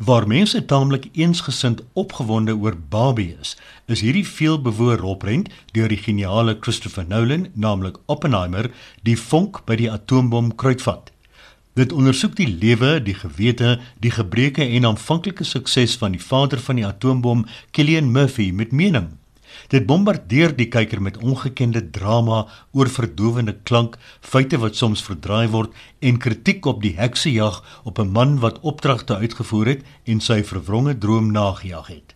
Waar mense taamlik eensgesind opgewonde oor Barbie is, is hierdie veelbewoorde rolprent deur die geniale Christopher Nolan, naamlik Oppenheimer, die vonk by die atoombom kruitvat. Dit ondersoek die lewe, die gewete, die gebreke en aanvanklike sukses van die vader van die atoombom, Cillian Murphy, met mening. Dit bombardeer die kyker met ongekende drama oor verdowende klank, feite wat soms verdraai word en kritiek op die heksejag op 'n man wat opdragte uitgevoer het en sy verwronge droom nagejag het.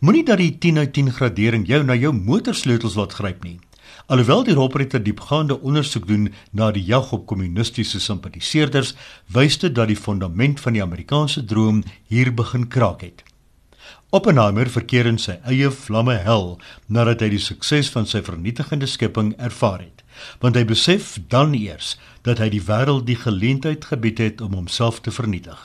Moenie dat die 10 uit 10 gradering jou na jou motorsleutels laat gryp nie. Alhoewel die operator diepgaande ondersoek doen na die jag op kommunistiese simpatiseerders, wys dit dat die fondament van die Amerikaanse droom hier begin kraak het. Oppenheimer verkeer in sy eie vlamme hel nadat hy die sukses van sy vernietigende skepping ervaar het, want hy besef dan eers dat hy die wêreld die geleentheid gebied het om homself te vernietig.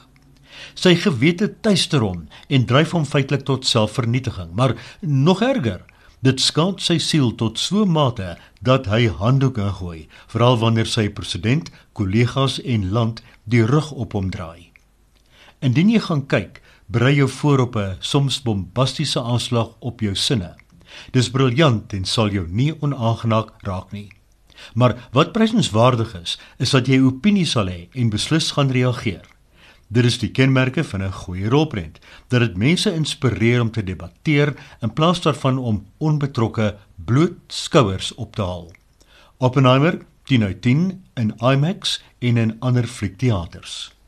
Sy gewete tuister hom en dryf hom feitelik tot selfvernietiging, maar nog erger, dit skaad sy siel tot so mate dat hy handdoeke gooi, veral wanneer sy president, kollegas en land die rug op hom draai. Indien jy gaan kyk, berei jou voor op 'n soms bombastiese aanslag op jou sinne. Dis briljant en sal jou nie onaangenaak raak nie. Maar wat prysenswaardig is, is dat jy opinie sal hê en beslis gaan reageer. Dit is die kenmerke van 'n goeie rolprent, dat dit mense inspireer om te debatteer in plaas daarvan om onbetrokke bloot skouers op te haal. Oppenheimer 10/10 in IMAX en in ander fliekteaters.